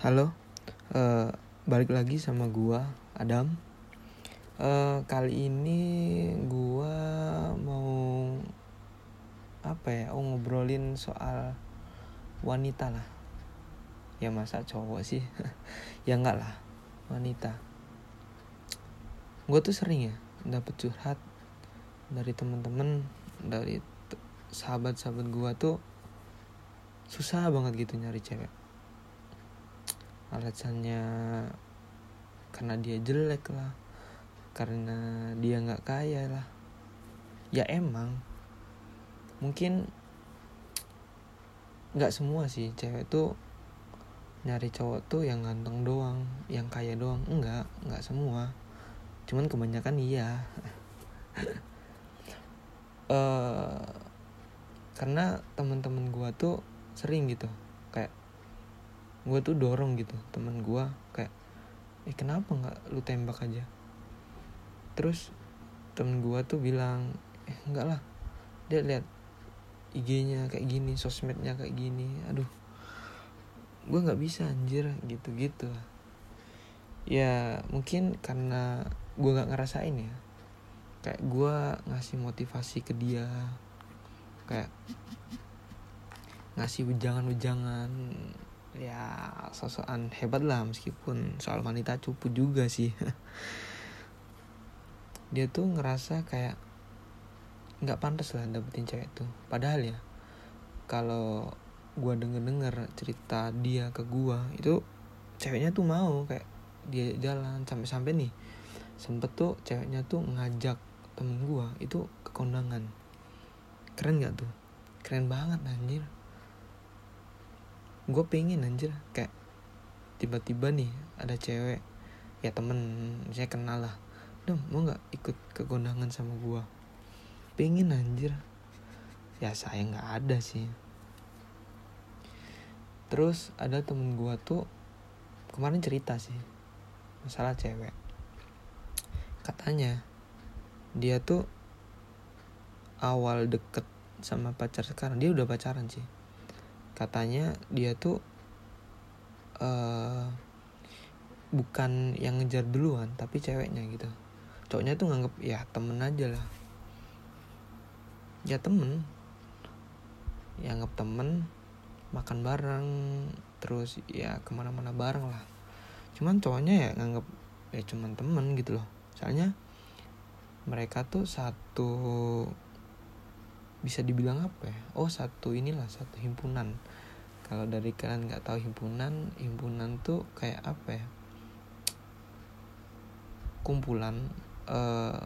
Halo, uh, balik lagi sama gua Adam. Uh, kali ini gua mau apa ya? Oh ngobrolin soal wanita lah. Ya masa cowok sih? ya enggak lah, wanita. Gue tuh sering ya dapet curhat dari temen-temen, dari sahabat-sahabat gua tuh susah banget gitu nyari cewek alasannya karena dia jelek lah. Karena dia nggak kaya lah. Ya emang. Mungkin nggak semua sih cewek tuh nyari cowok tuh yang ganteng doang yang kaya doang. Enggak enggak semua. Cuman kebanyakan iya. Uh, karena teman-teman gua tuh sering gitu. Kayak gue tuh dorong gitu temen gue kayak eh kenapa nggak lu tembak aja? Terus temen gue tuh bilang eh enggak lah. Dia lihat IG-nya kayak gini sosmednya kayak gini aduh gue nggak bisa anjir gitu gitu ya mungkin karena gue nggak ngerasain ya kayak gue ngasih motivasi ke dia kayak ngasih wejangan-wejangan ya sosokan hebat lah meskipun soal wanita cupu juga sih. Dia tuh ngerasa kayak nggak pantas lah dapetin cewek tuh padahal ya kalau gua denger denger cerita dia ke gua itu ceweknya tuh mau kayak dia jalan. Sampai sampai nih sempet tuh ceweknya tuh ngajak temen gua itu ke kondangan. Keren nggak tuh? Keren banget anjir gue pengen anjir. Kayak tiba-tiba nih ada cewek ya temen saya kenal lah. Dong mau nggak ikut ke kondangan sama gue pengen anjir. Ya saya nggak ada sih. Terus ada temen gue tuh kemarin cerita sih masalah cewek. Katanya dia tuh awal deket sama pacar sekarang. Dia udah pacaran sih katanya dia tuh uh, bukan yang ngejar duluan tapi ceweknya gitu. Cowoknya tuh nganggep ya temen aja lah. Ya temen. Ya anggap temen makan bareng terus ya ke mana-mana bareng lah. Cuman cowoknya ya nganggep ya cuman temen gitu loh. Soalnya mereka tuh satu bisa dibilang apa ya? Oh satu inilah satu himpunan. Kalau dari kalian nggak tahu himpunan himpunan tuh kayak apa ya? Kumpulan eh,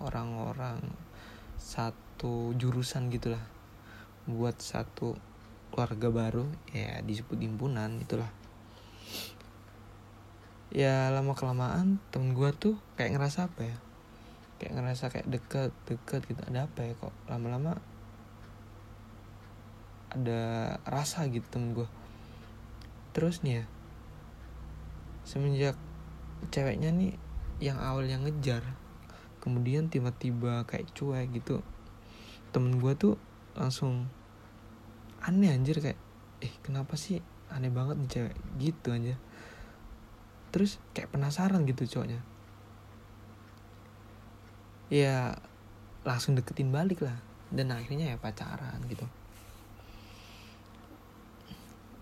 orang-orang satu jurusan gitulah. Buat satu keluarga baru ya disebut himpunan itulah. Ya lama kelamaan temen gue tuh kayak ngerasa apa ya kayak ngerasa kayak deket deket gitu. Ada apa ya kok? Lama-lama ada rasa gitu temen gue terus nih ya semenjak ceweknya nih yang awal yang ngejar kemudian tiba-tiba kayak cuek gitu temen gue tuh langsung aneh anjir kayak eh kenapa sih aneh banget nih cewek? Gitu aja terus kayak penasaran gitu cowoknya ya langsung deketin balik lah. Dan akhirnya ya pacaran gitu.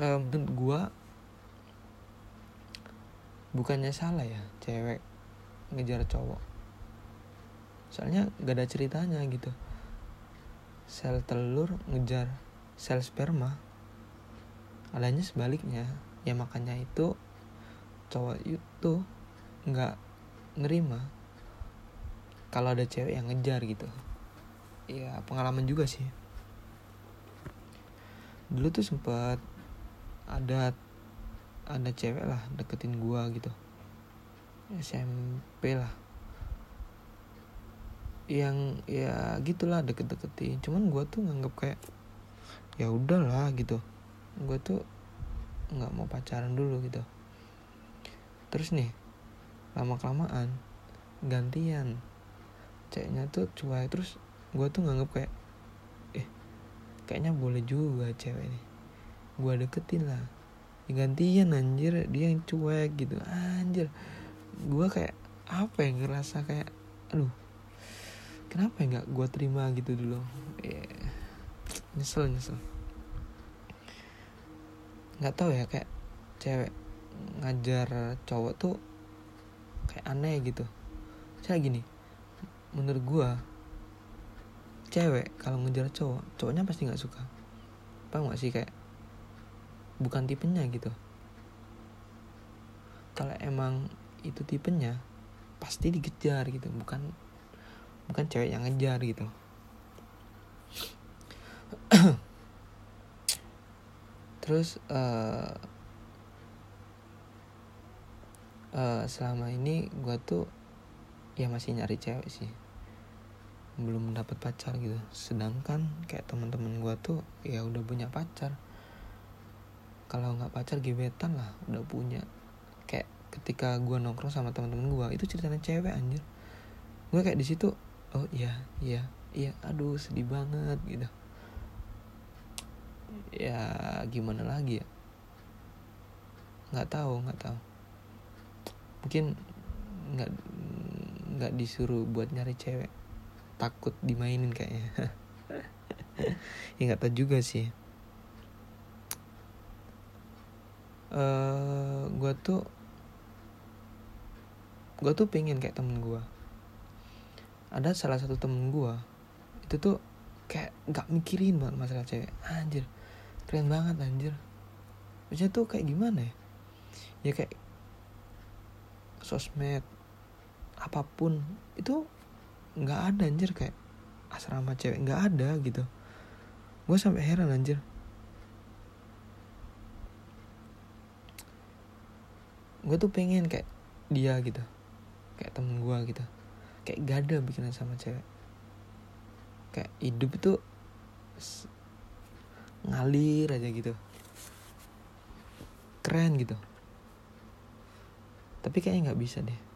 Um, menurut gue bukannya salah ya cewek ngejar cowok. Soalnya gak ada ceritanya gitu. Sel telur ngejar sel sperma. Adanya sebaliknya. Ya makanya itu cowok itu nggak nerima kalau ada cewek yang ngejar gitu. Ya pengalaman juga sih. Dulu tuh sempat ada ada cewek lah deketin gua gitu. SMP lah. Yang ya gitulah deket-deketin. Cuman gua tuh nganggep kayak ya udahlah gitu. Gua tuh nggak mau pacaran dulu gitu. Terus nih lama kelamaan gantian ceweknya tuh cuek terus gue tuh nganggep kayak eh kayaknya boleh juga cewek ini. Gue deketin lah. Gantian anjir dia yang cuek gitu. Anjir. Gue kayak apa ya ngerasa kayak aduh kenapa ya nggak gue terima gitu dulu? Yeah. nyesel nyesel. Nggak tahu ya kayak cewek ngajar cowok tuh kayak aneh gitu. Saya gini menurut gue cewek kalau ngejar cowok cowoknya pasti nggak suka. Apa nggak sih? Kayak bukan tipenya gitu. Kalau emang itu tipenya pasti dikejar gitu. Bukan bukan cewek yang ngejar gitu. Terus uh, uh, selama ini gue tuh ya masih nyari cewek sih. Belum dapat pacar gitu. Sedangkan kayak teman-teman gue tuh ya udah punya pacar. Kalau nggak pacar gebetan lah udah punya. Kayak ketika gue nongkrong sama teman-teman gue itu ceritanya cewek anjir. Gue kayak di situ oh iya iya iya aduh sedih banget gitu. Ya gimana lagi ya? Nggak tahu nggak tahu. Mungkin nggak nggak disuruh buat nyari cewek. Takut dimainin kayaknya. Ya nggak tahu juga sih. Uh, eh, gue tuh gue tuh pengen kayak temen gue ada salah satu temen gue itu tuh kayak nggak mikirin banget masalah cewek. Anjir keren banget anjir. Maksudnya tuh kayak gimana ya? Ya kayak sosmed apa pun itu nggak ada anjir kayak asrama cewek nggak ada gitu. Gue sampai heran anjir. Gue tuh pengen kayak dia gitu. Kayak temen gue gitu. Kayak gak ada bikinan sama cewek. Kayak hidup itu ngalir aja gitu. Keren gitu. Tapi kayaknya nggak bisa deh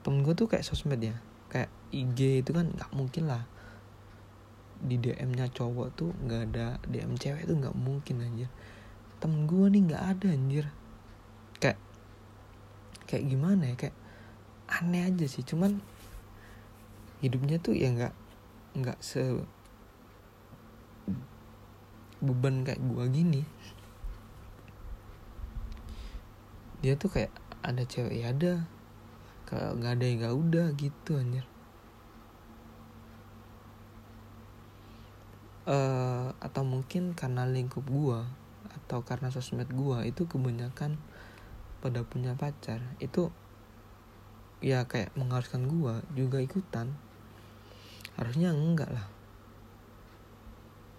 temen gue tuh kayak sosmed ya. Kayak IG itu kan nggak mungkin lah. Di DM-nya cowok tuh nggak ada DM cewek tuh nggak mungkin anjir. Temen gue nih nggak ada anjir. Kayak kayak gimana ya? Kayak aneh aja sih. Cuman hidupnya tuh ya nggak nggak se beban kayak gua gini. Dia tuh kayak ada cewek ya ada kalau nggak ada ya nggak udah gitu anjir. Uh, atau mungkin karena lingkup gua atau karena sosmed gua itu kebanyakan pada punya pacar. Itu ya kayak mengharuskan gua juga ikutan. Harusnya enggak lah.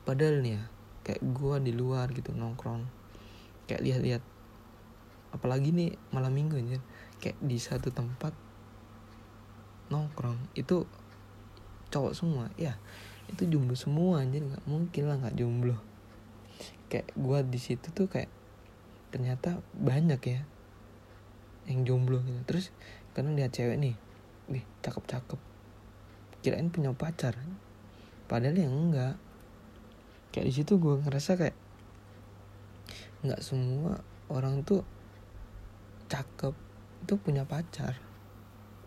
Padahal nih ya kayak gua di luar gitu nongkrong. Kayak lihat-lihat. Apalagi nih malam minggu aja kayak di satu tempat nongkrong itu cowok semua. Ya itu jomblo semua anjir. Nggak mungkin lah nggak jomblo. Kayak gua di situ tuh kayak ternyata banyak ya yang jomblo gitu. Terus karena lihat cewek nih wih cakep cakep kirain punya pacar. Padahal yang enggak. Kayak di situ gue ngerasa kayak nggak semua orang tuh cakep itu punya pacar.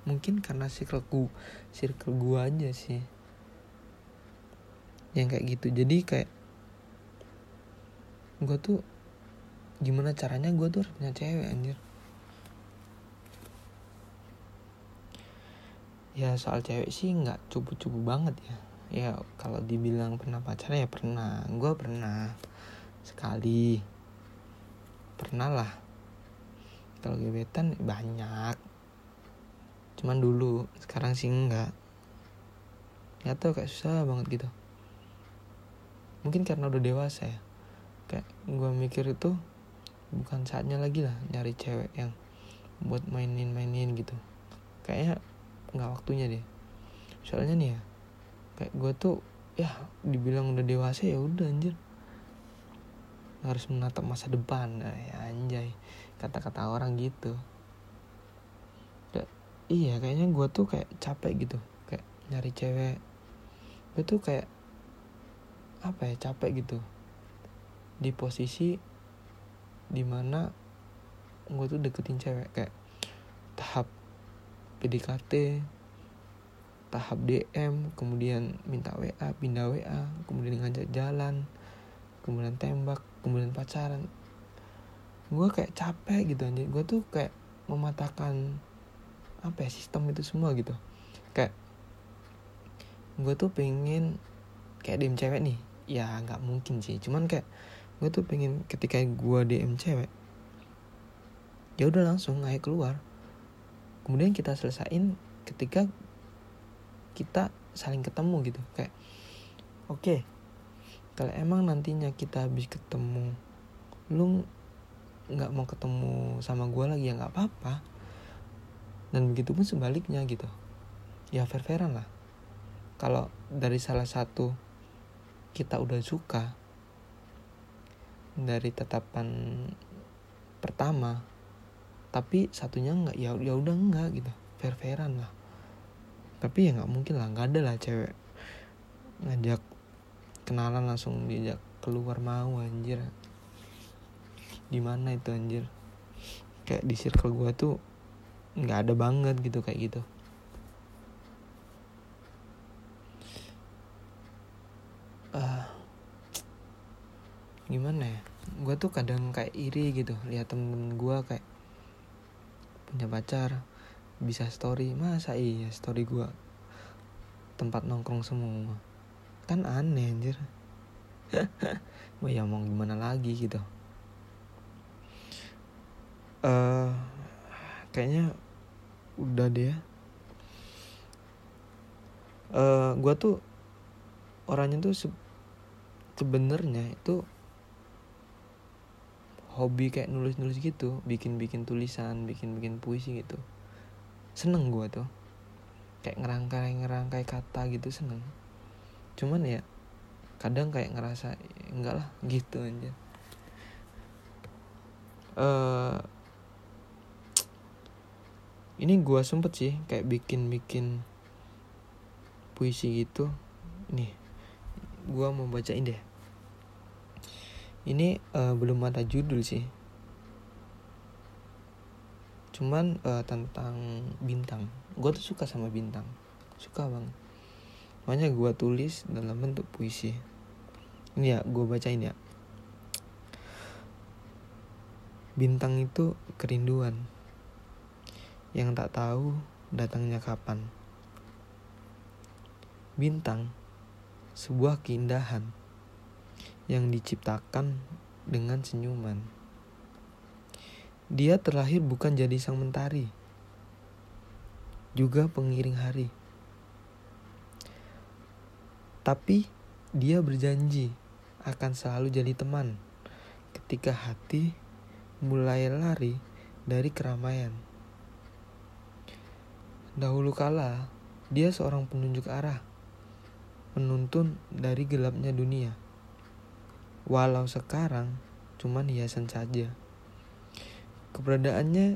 Mungkin karena circle gue circle gue aja sih. Yang kayak gitu. Jadi kayak gue tuh gimana caranya gue tuh harus punya cewek anjir. Ya soal cewek sih nggak cupu-cupu banget ya. Ya kalau dibilang pernah pacaran ya pernah. Gue pernah sekali. Pernah lah kalau gebetan banyak. Cuman dulu sekarang sih enggak. Ya tau kayak susah banget gitu. Mungkin karena udah dewasa ya. Kayak gue mikir itu bukan saatnya lagi lah nyari cewek yang buat mainin-mainin gitu. Kayaknya nggak waktunya deh. Soalnya nih ya kayak gue tuh ya dibilang udah dewasa ya udah anjir. Harus menatap masa depan. Nah, ya anjay kata-kata orang gitu. Da, iya kayaknya gue tuh kayak capek gitu kayak nyari cewek. Gue tuh kayak apa ya capek gitu. Di posisi di mana gue tuh deketin cewek kayak tahap PDKT tahap DM kemudian minta WA pindah WA kemudian ngajak jalan kemudian tembak kemudian pacaran gue kayak capek gitu anjir gue tuh kayak mematahkan apa ya sistem itu semua gitu. Kayak gue tuh pengen kayak DM cewek nih. Ya nggak mungkin sih. Cuman kayak gue tuh pengen ketika gue DM cewek ya udah langsung ayo keluar. Kemudian kita selesain ketika kita saling ketemu gitu. Kayak oke okay, kalau emang nantinya kita habis ketemu lu nggak mau ketemu sama gue lagi ya nggak apa-apa. Dan begitu pun sebaliknya gitu. Ya fair fairan lah. Kalau dari salah satu kita udah suka dari tetapan pertama tapi satunya nggak ya ya udah enggak gitu. Fair fairan lah. Tapi ya nggak mungkin lah nggak ada lah cewek ngajak kenalan langsung diajak keluar mau anjir gimana itu anjir? Kayak di circle gue tuh nggak ada banget gitu kayak gitu. Uh, gimana ya? Gue tuh kadang kayak iri gitu lihat temen-temen gue kayak punya pacar bisa story. Masa iya story gue tempat nongkrong semua. Kan aneh anjir. Wah ya mau gimana lagi gitu uh, kayaknya udah deh uh, gue tuh orangnya tuh se sebenarnya itu hobi kayak nulis-nulis gitu bikin-bikin tulisan bikin-bikin puisi gitu. Seneng gue tuh. Kayak ngerangkai-ngerangkai kata gitu seneng. Cuman ya kadang kayak ngerasa enggak lah gitu aja. Uh, ini gue sempet sih kayak bikin bikin puisi gitu. Nih gue mau bacain deh. Ini uh, belum ada judul sih. Cuman uh, tentang bintang. Gue tuh suka sama bintang. Suka bang makanya gue tulis dalam bentuk puisi. Ini ya gue bacain ya. Bintang itu kerinduan yang tak tahu datangnya kapan. Bintang, sebuah keindahan yang diciptakan dengan senyuman. Dia terlahir bukan jadi sang mentari, juga pengiring hari. Tapi dia berjanji akan selalu jadi teman ketika hati mulai lari dari keramaian. Dahulu kala, dia seorang penunjuk arah, penuntun dari gelapnya dunia. Walau sekarang cuman hiasan saja. Keberadaannya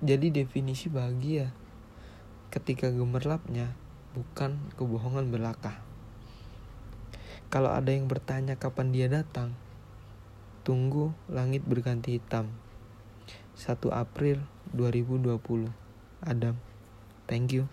jadi definisi bahagia ketika gemerlapnya bukan kebohongan belaka. Kalau ada yang bertanya kapan dia datang, tunggu langit berganti hitam. 1 April 2020. Adam Thank you.